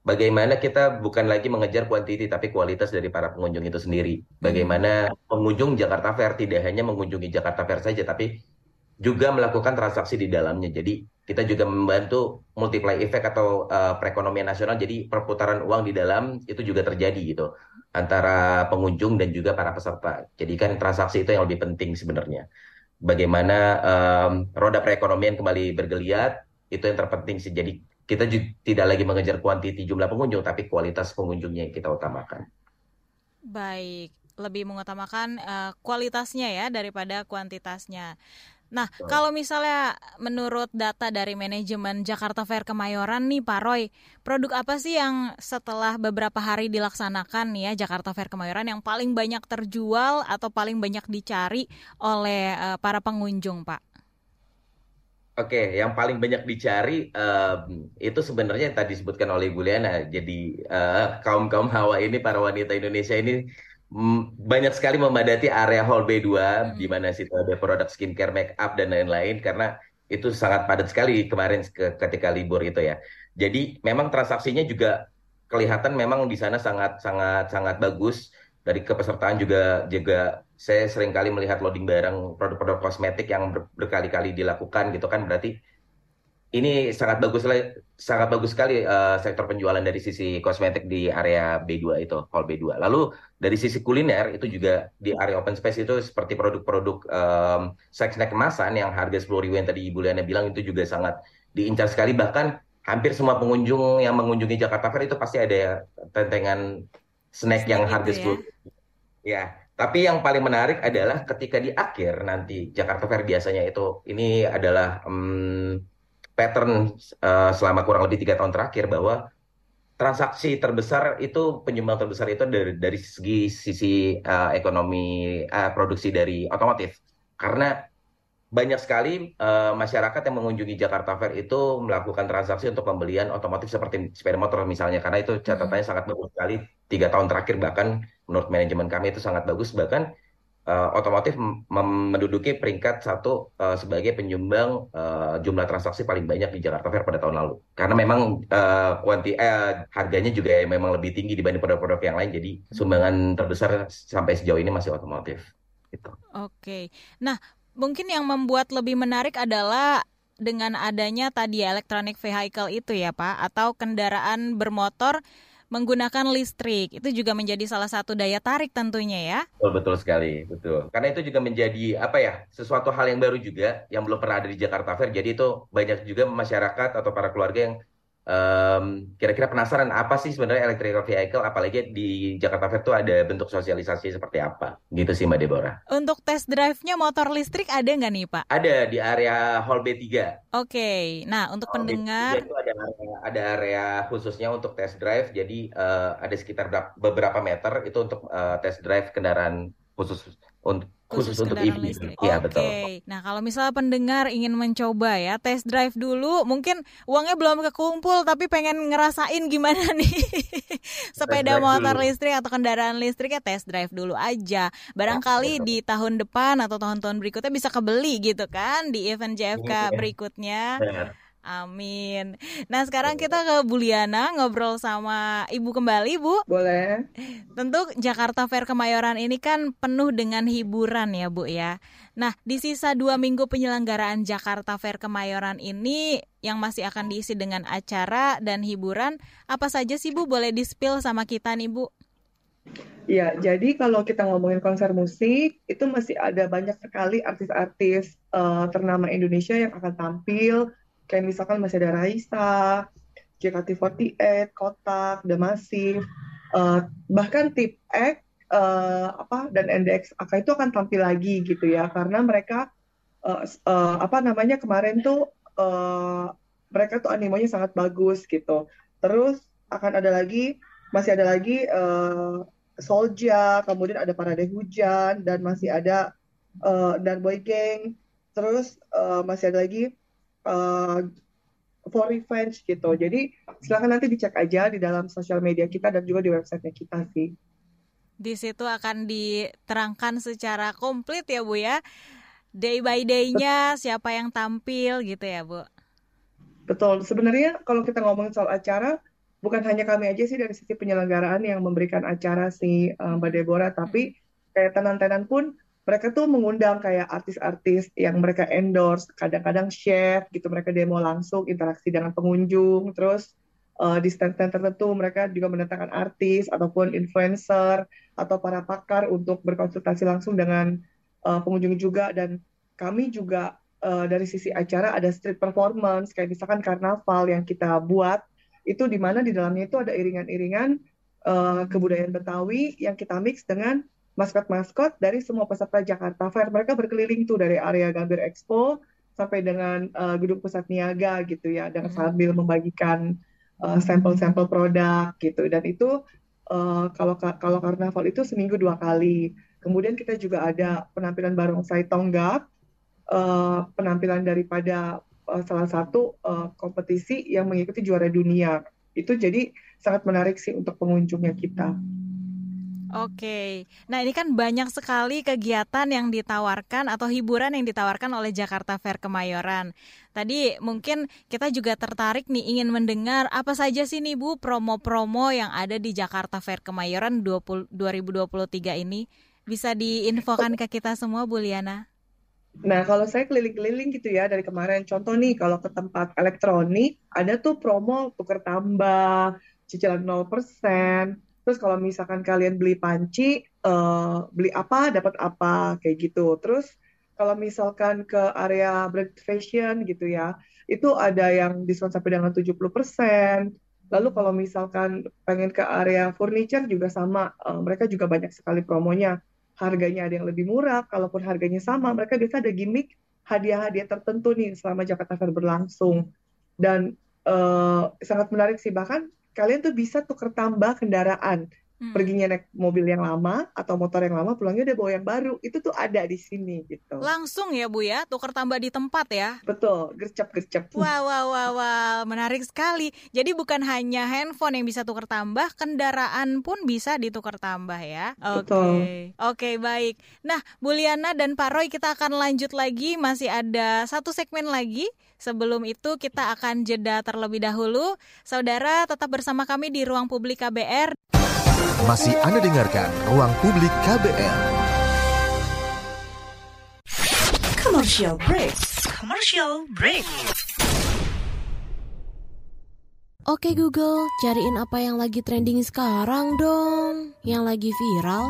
bagaimana kita bukan lagi mengejar kuantiti tapi kualitas dari para pengunjung itu sendiri. Bagaimana pengunjung Jakarta Fair tidak hanya mengunjungi Jakarta Fair saja tapi juga melakukan transaksi di dalamnya. Jadi kita juga membantu multiply effect atau uh, perekonomian nasional. Jadi perputaran uang di dalam itu juga terjadi gitu antara pengunjung dan juga para peserta. Jadi kan transaksi itu yang lebih penting sebenarnya. Bagaimana um, roda perekonomian kembali bergeliat itu yang terpenting sih. Jadi kita tidak lagi mengejar kuantiti jumlah pengunjung, tapi kualitas pengunjungnya yang kita utamakan. Baik, lebih mengutamakan uh, kualitasnya ya daripada kuantitasnya. Nah, kalau misalnya menurut data dari manajemen Jakarta Fair Kemayoran nih Pak Roy, produk apa sih yang setelah beberapa hari dilaksanakan nih ya Jakarta Fair Kemayoran yang paling banyak terjual atau paling banyak dicari oleh uh, para pengunjung, Pak? Oke, yang paling banyak dicari um, itu sebenarnya yang tadi disebutkan oleh Ibu Liana. Jadi uh, kaum kaum hawa ini, para wanita Indonesia ini banyak sekali memadati area hall B2 hmm. di mana situ ada produk skincare, make up dan lain-lain karena itu sangat padat sekali kemarin ke, ketika libur itu ya. Jadi memang transaksinya juga kelihatan memang di sana sangat sangat sangat bagus dari kepesertaan juga juga saya sering kali melihat loading barang produk-produk kosmetik yang ber, berkali-kali dilakukan gitu kan berarti ini sangat bagus sangat bagus sekali uh, sektor penjualan dari sisi kosmetik di area B2 itu hall B2. Lalu dari sisi kuliner itu juga di area open space itu seperti produk-produk um, snack snack kemasan yang harga sepuluh ribu yang tadi Ibu Liana bilang itu juga sangat diincar sekali bahkan hampir semua pengunjung yang mengunjungi Jakarta Fair itu pasti ada tentengan snack yang harga sepuluh. Ya. ya, tapi yang paling menarik adalah ketika di akhir nanti Jakarta Fair biasanya itu ini adalah um, pattern uh, selama kurang lebih tiga tahun terakhir bahwa transaksi terbesar itu penyumbang terbesar itu dari dari segi sisi uh, ekonomi uh, produksi dari otomotif. Karena banyak sekali uh, masyarakat yang mengunjungi Jakarta Fair itu melakukan transaksi untuk pembelian otomotif seperti sepeda motor misalnya. Karena itu catatannya hmm. sangat bagus sekali. Tiga tahun terakhir bahkan menurut manajemen kami itu sangat bagus. Bahkan uh, otomotif menduduki peringkat satu uh, sebagai penyumbang uh, jumlah transaksi paling banyak di Jakarta Fair pada tahun lalu karena memang uh, kuanti eh, harganya juga memang lebih tinggi dibanding produk-produk yang lain jadi sumbangan terbesar sampai sejauh ini masih otomotif. Gitu. Oke, nah mungkin yang membuat lebih menarik adalah dengan adanya tadi electronic vehicle itu ya Pak atau kendaraan bermotor menggunakan listrik itu juga menjadi salah satu daya tarik tentunya ya. Betul betul sekali, betul. Karena itu juga menjadi apa ya sesuatu hal yang baru juga yang belum pernah ada di Jakarta Fair. Jadi itu banyak juga masyarakat atau para keluarga yang um, kira-kira penasaran apa sih sebenarnya electrical vehicle apalagi di Jakarta Fair tuh ada bentuk sosialisasi seperti apa gitu sih Mbak Deborah. Untuk test drive-nya motor listrik ada nggak nih Pak? Ada di area Hall B3. Oke, okay. nah untuk hall pendengar B3 itu ada area, ada area khususnya untuk test drive jadi uh, ada sekitar beberapa meter itu untuk uh, test drive kendaraan khusus untuk khusus, khusus untuk EV. Listrik. Iya okay. betul. Nah kalau misalnya pendengar ingin mencoba ya test drive dulu, mungkin uangnya belum kekumpul tapi pengen ngerasain gimana nih sepeda motor dulu. listrik atau kendaraan listrik ya test drive dulu aja. Barangkali ya, di tahun depan atau tahun-tahun berikutnya bisa kebeli gitu kan di event JFK iya. berikutnya. Amin. Nah sekarang kita ke Buliana ngobrol sama Ibu kembali Bu. Boleh. Tentu Jakarta Fair Kemayoran ini kan penuh dengan hiburan ya Bu ya. Nah di sisa dua minggu penyelenggaraan Jakarta Fair Kemayoran ini yang masih akan diisi dengan acara dan hiburan apa saja sih Bu boleh di-spill sama kita nih Bu? Ya, jadi kalau kita ngomongin konser musik, itu masih ada banyak sekali artis-artis uh, ternama Indonesia yang akan tampil kayak misalkan masih ada Raisa, JKT48, Kotak, The Massive, uh, bahkan Tip X uh, apa dan NDX AK itu akan tampil lagi gitu ya karena mereka uh, uh, apa namanya kemarin tuh uh, mereka tuh animonya sangat bagus gitu. Terus akan ada lagi masih ada lagi uh, Solja, kemudian ada Parade Hujan dan masih ada uh, dan Boy Gang. Terus uh, masih ada lagi uh, for revenge gitu. Jadi silakan nanti dicek aja di dalam sosial media kita dan juga di websitenya kita sih. Di situ akan diterangkan secara komplit ya Bu ya. Day by day-nya siapa yang tampil gitu ya Bu. Betul. Sebenarnya kalau kita ngomongin soal acara, bukan hanya kami aja sih dari sisi penyelenggaraan yang memberikan acara si uh, Mbak Deborah, tapi kayak tenan-tenan pun mereka tuh mengundang kayak artis-artis yang mereka endorse, kadang-kadang chef gitu, mereka demo langsung, interaksi dengan pengunjung, terus uh, di stand-stand tertentu mereka juga mendatangkan artis ataupun influencer atau para pakar untuk berkonsultasi langsung dengan uh, pengunjung juga. Dan kami juga uh, dari sisi acara ada street performance kayak misalkan karnaval yang kita buat itu di mana di dalamnya itu ada iringan-iringan uh, kebudayaan Betawi yang kita mix dengan maskot-maskot dari semua peserta Jakarta Fair. Mereka berkeliling tuh dari area Gambir Expo sampai dengan uh, gedung pusat niaga gitu ya, dan sambil membagikan uh, sampel-sampel produk gitu. Dan itu uh, kalau kalau karnaval itu seminggu dua kali. Kemudian kita juga ada penampilan barongsai tonggak, uh, penampilan daripada uh, salah satu uh, kompetisi yang mengikuti juara dunia. Itu jadi sangat menarik sih untuk pengunjungnya kita. Oke, nah ini kan banyak sekali kegiatan yang ditawarkan atau hiburan yang ditawarkan oleh Jakarta Fair Kemayoran. Tadi mungkin kita juga tertarik nih ingin mendengar apa saja sih nih Bu promo-promo yang ada di Jakarta Fair Kemayoran 20, 2023 ini. Bisa diinfokan ke kita semua Bu Liana? Nah, kalau saya keliling-keliling gitu ya dari kemarin, contoh nih kalau ke tempat elektronik, ada tuh promo tuker tambah, cicilan 0%, Terus kalau misalkan kalian beli panci, uh, beli apa dapat apa kayak gitu. Terus kalau misalkan ke area brand fashion gitu ya, itu ada yang diskon sampai dengan 70%. Lalu kalau misalkan pengen ke area furniture juga sama, uh, mereka juga banyak sekali promonya. Harganya ada yang lebih murah, kalaupun harganya sama, mereka biasa ada gimmick hadiah-hadiah tertentu nih selama Jakarta Fair berlangsung. Dan uh, sangat menarik sih, bahkan kalian tuh bisa tuker tambah kendaraan hmm. perginya naik mobil yang lama atau motor yang lama pulangnya udah bawa yang baru. Itu tuh ada di sini gitu. Langsung ya bu ya? Tuker tambah di tempat ya? Betul. Gercep gercep. Wow wow wow wow menarik sekali. Jadi bukan hanya handphone yang bisa tuker tambah kendaraan pun bisa ditukar tambah ya? Oke. Okay. oke okay, baik. Nah Bu Liana dan Pak Roy kita akan lanjut lagi. Masih ada satu segmen lagi. Sebelum itu kita akan jeda terlebih dahulu. Saudara tetap bersama kami di Ruang Publik KBR. Masih Anda dengarkan Ruang Publik KBR. Commercial break. Commercial break. Oke Google, cariin apa yang lagi trending sekarang dong. Yang lagi viral,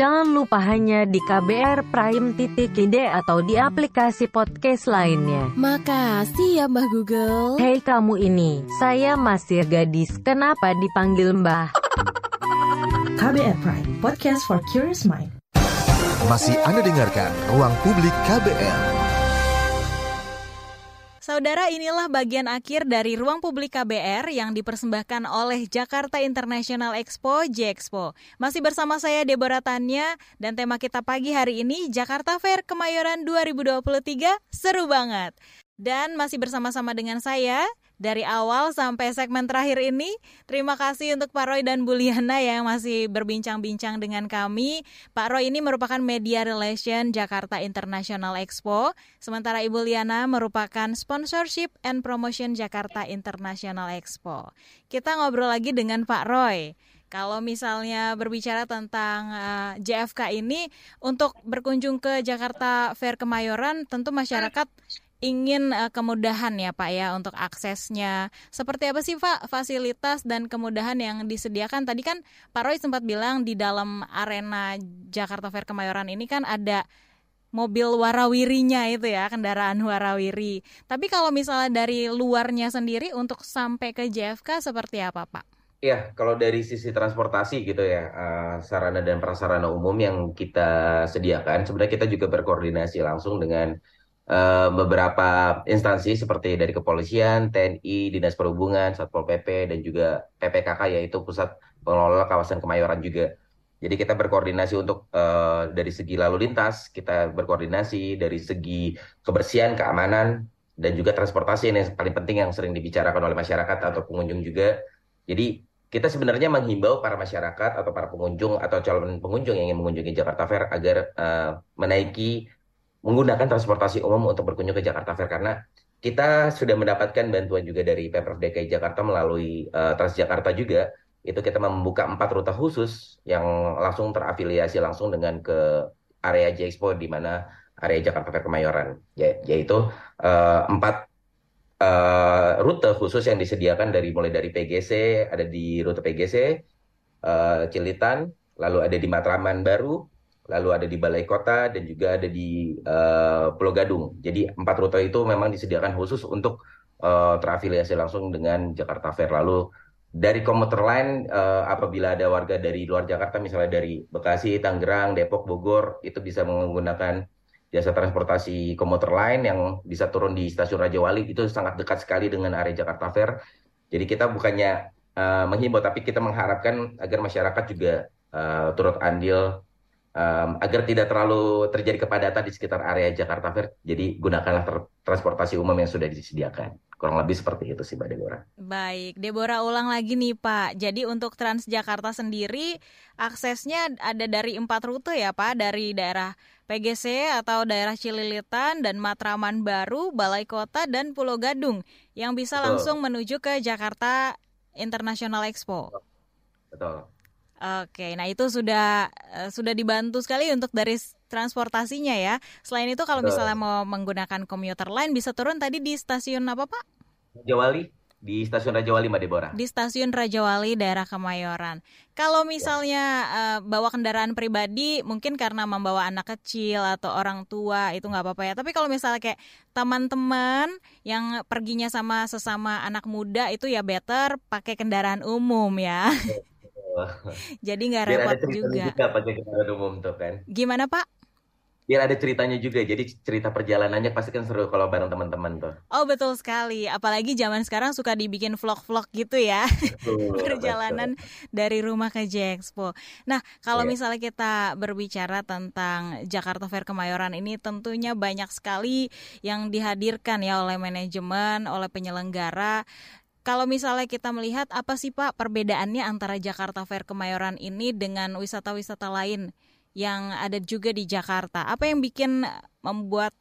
Jangan lupa hanya di KBR Prime titik ide atau di aplikasi podcast lain lainnya. Makasih ya Mbah Google. Hei kamu ini, saya masih gadis, kenapa dipanggil Mbah? KBR Prime, podcast for curious mind. Masih Anda dengarkan Ruang Publik KBR. Saudara, inilah bagian akhir dari ruang publik KBR yang dipersembahkan oleh Jakarta International Expo, J-Expo. Masih bersama saya Deborah Tanya dan tema kita pagi hari ini Jakarta Fair Kemayoran 2023 seru banget. Dan masih bersama-sama dengan saya dari awal sampai segmen terakhir ini. Terima kasih untuk Pak Roy dan Bu Liana yang masih berbincang-bincang dengan kami. Pak Roy ini merupakan Media Relation Jakarta International Expo, sementara Ibu Liana merupakan Sponsorship and Promotion Jakarta International Expo. Kita ngobrol lagi dengan Pak Roy. Kalau misalnya berbicara tentang uh, eh, JFK ini untuk berkunjung ke Jakarta Fair Kemayoran, tentu masyarakat ingin uh, kemudahan ya Pak ya untuk aksesnya. Seperti apa sih Pak fasilitas dan kemudahan yang disediakan? Tadi kan Pak Roy sempat bilang di dalam arena Jakarta Fair Kemayoran ini kan ada mobil warawirinya itu ya, kendaraan warawiri. Tapi kalau misalnya dari luarnya sendiri untuk sampai ke JFK seperti apa Pak? Ya, kalau dari sisi transportasi gitu ya, uh, sarana dan prasarana umum yang kita sediakan, sebenarnya kita juga berkoordinasi langsung dengan Eh, beberapa instansi seperti dari kepolisian, TNI, Dinas Perhubungan, Satpol PP, dan juga PPKK yaitu Pusat Pengelola Kawasan Kemayoran juga. Jadi kita berkoordinasi untuk uh, dari segi lalu lintas, kita berkoordinasi dari segi kebersihan, keamanan, dan juga transportasi ini yang paling penting yang sering dibicarakan oleh masyarakat atau pengunjung juga. Jadi kita sebenarnya menghimbau para masyarakat atau para pengunjung atau calon pengunjung yang ingin mengunjungi Jakarta Fair agar uh, menaiki menggunakan transportasi umum untuk berkunjung ke Jakarta Fair karena kita sudah mendapatkan bantuan juga dari Pemprov DKI Jakarta melalui uh, Transjakarta juga. Itu kita membuka empat rute khusus yang langsung terafiliasi langsung dengan ke area J Expo di mana area Jakarta Fair Kemayoran. Ya, yaitu uh, empat uh, rute khusus yang disediakan dari mulai dari PGC ada di rute PGC uh, Cilitan lalu ada di Matraman Baru lalu ada di Balai Kota dan juga ada di uh, Pulau Gadung. Jadi empat rute itu memang disediakan khusus untuk uh, terafiliasi langsung dengan Jakarta Fair. Lalu dari komuter lain uh, apabila ada warga dari luar Jakarta misalnya dari Bekasi, Tangerang, Depok, Bogor itu bisa menggunakan jasa transportasi komuter lain yang bisa turun di stasiun Raja Wali itu sangat dekat sekali dengan area Jakarta Fair. Jadi kita bukannya uh, menghimbau tapi kita mengharapkan agar masyarakat juga uh, turut andil um, agar tidak terlalu terjadi kepadatan di sekitar area Jakarta Fair. Jadi gunakanlah transportasi umum yang sudah disediakan. Kurang lebih seperti itu sih Mbak Deborah. Baik, Deborah ulang lagi nih Pak. Jadi untuk Transjakarta sendiri aksesnya ada dari empat rute ya Pak, dari daerah PGC atau daerah Cililitan dan Matraman Baru, Balai Kota dan Pulau Gadung yang bisa Betul. langsung menuju ke Jakarta International Expo. Betul. Oke, nah itu sudah uh, sudah dibantu sekali untuk dari transportasinya ya. Selain itu kalau misalnya mau menggunakan komuter lain bisa turun tadi di stasiun apa Pak? Rajawali di stasiun Rajawali Mbak Deborah. Di stasiun Rajawali daerah Kemayoran. Kalau misalnya uh, bawa kendaraan pribadi mungkin karena membawa anak kecil atau orang tua itu nggak apa-apa ya. Tapi kalau misalnya kayak teman-teman yang perginya sama sesama anak muda itu ya better pakai kendaraan umum ya. Jadi nggak repot juga. juga pakai kendaraan umum tuh kan. Gimana Pak? Biar ada ceritanya juga, jadi cerita perjalanannya pasti kan seru kalau bareng teman-teman tuh. Oh betul sekali, apalagi zaman sekarang suka dibikin vlog-vlog gitu ya, betul, perjalanan betul. dari rumah ke J-Expo. Nah kalau yeah. misalnya kita berbicara tentang Jakarta Fair Kemayoran ini tentunya banyak sekali yang dihadirkan ya oleh manajemen, oleh penyelenggara kalau misalnya kita melihat apa sih Pak perbedaannya antara Jakarta Fair Kemayoran ini dengan wisata-wisata lain yang ada juga di Jakarta? Apa yang bikin membuat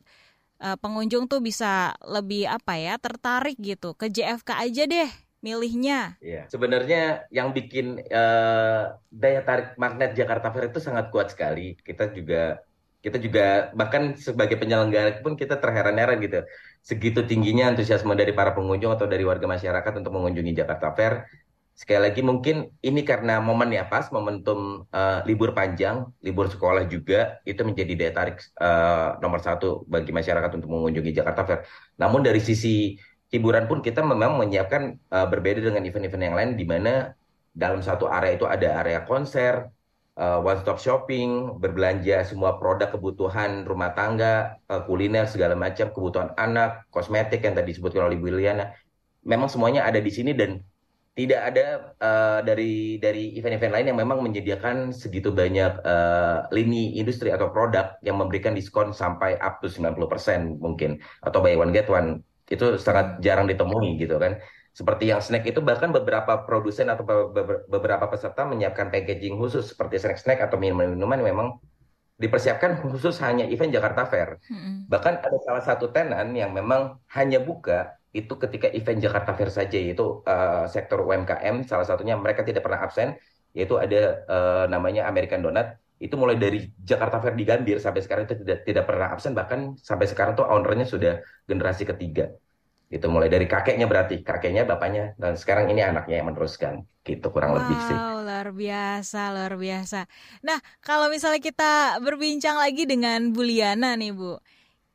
uh, pengunjung tuh bisa lebih apa ya tertarik gitu ke JFK aja deh milihnya? Iya, sebenarnya yang bikin uh, daya tarik magnet Jakarta Fair itu sangat kuat sekali. Kita juga kita juga bahkan sebagai penyelenggara pun kita terheran-heran gitu segitu tingginya antusiasme dari para pengunjung atau dari warga masyarakat untuk mengunjungi Jakarta Fair. Sekali lagi mungkin ini karena momen ya pas momentum uh, libur panjang libur sekolah juga itu menjadi daya tarik uh, nomor satu bagi masyarakat untuk mengunjungi Jakarta Fair. Namun dari sisi hiburan pun kita memang menyiapkan uh, berbeda dengan event-event yang lain di mana dalam satu area itu ada area konser one stop shopping, berbelanja semua produk kebutuhan rumah tangga, uh, kuliner segala macam, kebutuhan anak, kosmetik yang tadi disebutkan oleh Bu Liliana. Memang semuanya ada di sini dan tidak ada uh, dari dari event-event lain yang memang menyediakan segitu banyak uh, lini industri atau produk yang memberikan diskon sampai up to 90% mungkin. Atau buy one get one. Itu sangat jarang ditemui gitu kan seperti yang snack itu bahkan beberapa produsen atau beberapa peserta menyiapkan packaging khusus. Seperti snack-snack atau minuman-minuman yang memang dipersiapkan khusus hanya event Jakarta Fair. Mm-hmm. Bahkan ada salah satu tenan yang memang hanya buka itu ketika event Jakarta Fair saja yaitu uh, sektor UMKM salah satunya mereka tidak pernah absen yaitu ada uh, namanya American Donut. Itu mulai dari Jakarta Fair di Gambir sampai sekarang itu tidak tidak pernah absen. Bahkan sampai sekarang tuh ownernya sudah generasi ketiga itu mulai dari kakeknya berarti kakeknya bapaknya dan sekarang ini anaknya yang meneruskan gitu kurang wow, lebih sih. Luar biasa luar biasa. Nah kalau misalnya kita berbincang lagi dengan Buliana nih Bu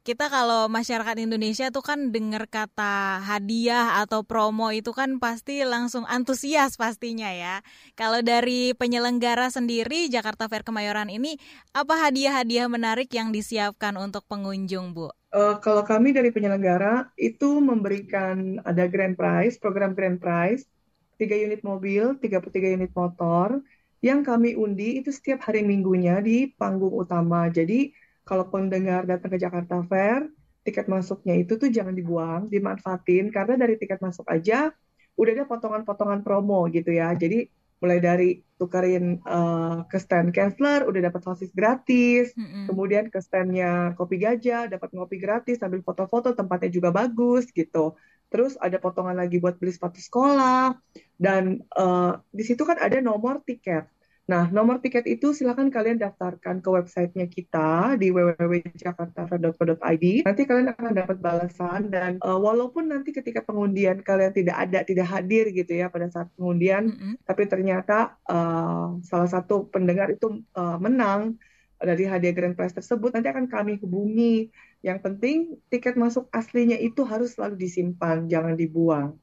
kita kalau masyarakat Indonesia tuh kan dengar kata hadiah atau promo itu kan pasti langsung antusias pastinya ya. Kalau dari penyelenggara sendiri Jakarta Fair Kemayoran ini apa hadiah-hadiah menarik yang disiapkan untuk pengunjung, Bu? Uh, kalau kami dari penyelenggara itu memberikan ada grand prize, program grand prize, tiga unit mobil, 33 unit motor, yang kami undi itu setiap hari minggunya di panggung utama. Jadi kalau pendengar datang ke Jakarta Fair, tiket masuknya itu tuh jangan dibuang, dimanfaatin karena dari tiket masuk aja udah ada potongan-potongan promo gitu ya. Jadi mulai dari tukarin uh, ke stand Kessler udah dapat sosis gratis, mm-hmm. kemudian ke standnya kopi gajah dapat ngopi gratis sambil foto-foto tempatnya juga bagus gitu. Terus ada potongan lagi buat beli sepatu sekolah dan uh, di situ kan ada nomor tiket. Nah, nomor tiket itu silakan kalian daftarkan ke websitenya kita di www.jakartafair.co.id. Nanti kalian akan dapat balasan dan uh, walaupun nanti ketika pengundian kalian tidak ada, tidak hadir gitu ya pada saat pengundian, mm -hmm. tapi ternyata uh, salah satu pendengar itu uh, menang dari hadiah grand prize tersebut, nanti akan kami hubungi. Yang penting tiket masuk aslinya itu harus selalu disimpan, jangan dibuang.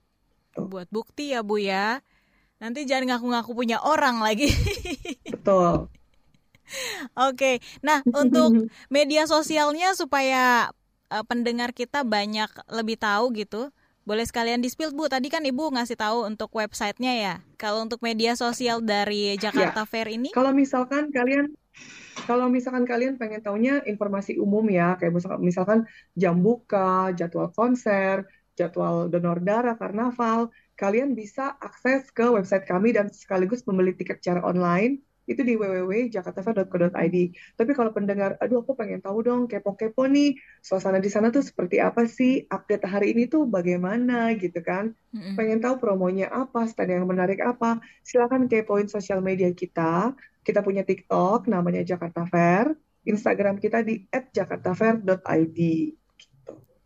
Buat bukti ya Bu ya. Nanti jangan ngaku-ngaku punya orang lagi. Betul. Oke, nah untuk media sosialnya supaya uh, pendengar kita banyak lebih tahu gitu, boleh sekalian di spill Bu. Tadi kan Ibu ngasih tahu untuk websitenya ya. Kalau untuk media sosial dari Jakarta ya. Fair ini? Kalau misalkan kalian kalau misalkan kalian pengen tahunya informasi umum ya, kayak misalkan, misalkan jam buka, jadwal konser, jadwal donor darah, karnaval, kalian bisa akses ke website kami dan sekaligus membeli tiket secara online itu di www.jakartafair.co.id. Tapi kalau pendengar, aduh aku pengen tahu dong, kepo-kepo nih, suasana di sana tuh seperti apa sih, update hari ini tuh bagaimana gitu kan. Mm-hmm. Pengen tahu promonya apa, stand yang menarik apa, silakan kepoin sosial media kita. Kita punya TikTok namanya Jakarta Fair, Instagram kita di @jakartafair.id.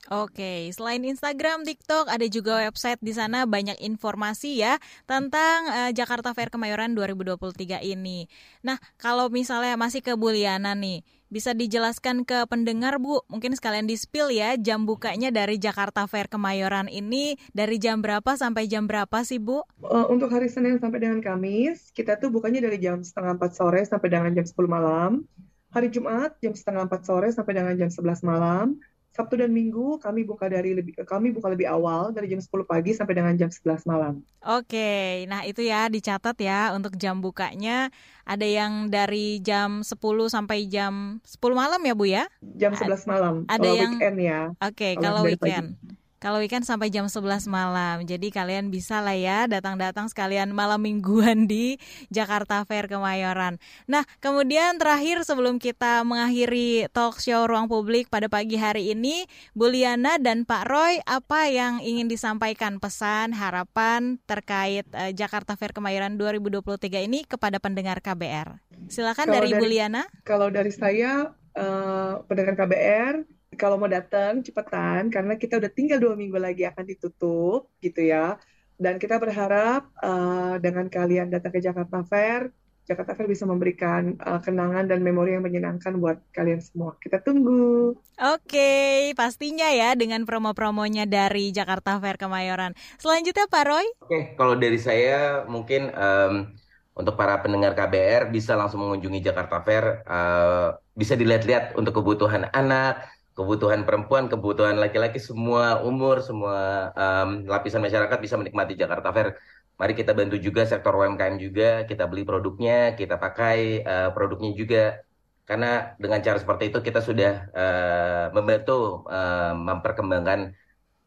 Oke, selain Instagram, TikTok, ada juga website di sana banyak informasi ya tentang uh, Jakarta Fair Kemayoran 2023 ini. Nah, kalau misalnya masih ke Buliana nih, bisa dijelaskan ke pendengar Bu, mungkin sekalian di-spill ya jam bukanya dari Jakarta Fair Kemayoran ini dari jam berapa sampai jam berapa sih Bu? Uh, untuk hari Senin sampai dengan Kamis, kita tuh bukanya dari jam setengah 4 sore sampai dengan jam 10 malam. Hari Jumat jam setengah 4 sore sampai dengan jam 11 malam Sabtu dan Minggu kami buka dari lebih kami buka lebih awal dari jam 10 pagi sampai dengan jam 11 malam. Oke, nah itu ya dicatat ya untuk jam bukanya ada yang dari jam 10 sampai jam 10 malam ya Bu ya? Jam 11 malam. Ada kalau yang weekend ya. Oke, kalau weekend. Pagi. Kalau weekend sampai jam 11 malam. Jadi kalian bisa lah ya datang-datang sekalian malam mingguan di Jakarta Fair Kemayoran. Nah, kemudian terakhir sebelum kita mengakhiri talk show ruang publik pada pagi hari ini, Bu Liana dan Pak Roy, apa yang ingin disampaikan pesan, harapan terkait uh, Jakarta Fair Kemayoran 2023 ini kepada pendengar KBR? Silakan dari, dari Bu Liana. Kalau dari saya uh, pendengar KBR kalau mau datang cepetan karena kita udah tinggal dua minggu lagi akan ditutup gitu ya. Dan kita berharap uh, dengan kalian datang ke Jakarta Fair, Jakarta Fair bisa memberikan uh, kenangan dan memori yang menyenangkan buat kalian semua. Kita tunggu. Oke, pastinya ya dengan promo-promonya dari Jakarta Fair Kemayoran. Selanjutnya Pak Roy. Oke, kalau dari saya mungkin um, untuk para pendengar KBR bisa langsung mengunjungi Jakarta Fair. Uh, bisa dilihat-lihat untuk kebutuhan anak, kebutuhan perempuan, kebutuhan laki-laki, semua umur, semua um, lapisan masyarakat bisa menikmati Jakarta Fair. Mari kita bantu juga sektor UMKM juga, kita beli produknya, kita pakai uh, produknya juga. Karena dengan cara seperti itu kita sudah uh, membantu uh, memperkembangkan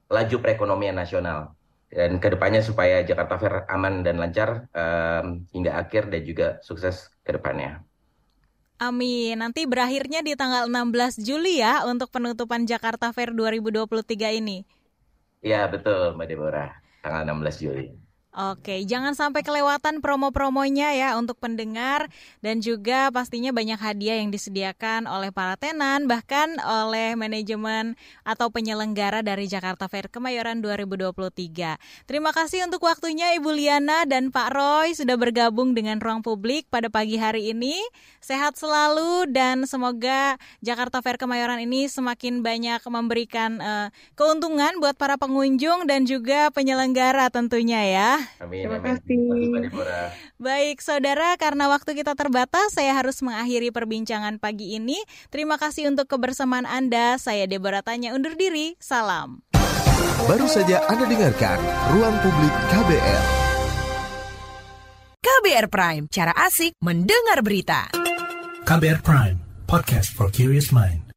laju perekonomian nasional dan ke depannya supaya Jakarta Fair aman dan lancar um, hingga akhir dan juga sukses ke depannya. Amin. Nanti berakhirnya di tanggal 16 Juli ya untuk penutupan Jakarta Fair 2023 ini. Ya betul Mbak Deborah, tanggal 16 Juli. Oke, jangan sampai kelewatan promo-promonya ya untuk pendengar dan juga pastinya banyak hadiah yang disediakan oleh para tenan bahkan oleh manajemen atau penyelenggara dari Jakarta Fair Kemayoran 2023. Terima kasih untuk waktunya Ibu Liana dan Pak Roy sudah bergabung dengan Ruang Publik pada pagi hari ini. Sehat selalu dan semoga Jakarta Fair Kemayoran ini semakin banyak memberikan uh, keuntungan buat para pengunjung dan juga penyelenggara tentunya ya. Amin. Terima amin. kasih. Baik, saudara, karena waktu kita terbatas, saya harus mengakhiri perbincangan pagi ini. Terima kasih untuk kebersamaan Anda. Saya Deborah Tanya undur diri. Salam. Baru saja Anda dengarkan Ruang Publik KBR. KBR Prime, cara asik mendengar berita. KBR Prime, podcast for curious mind.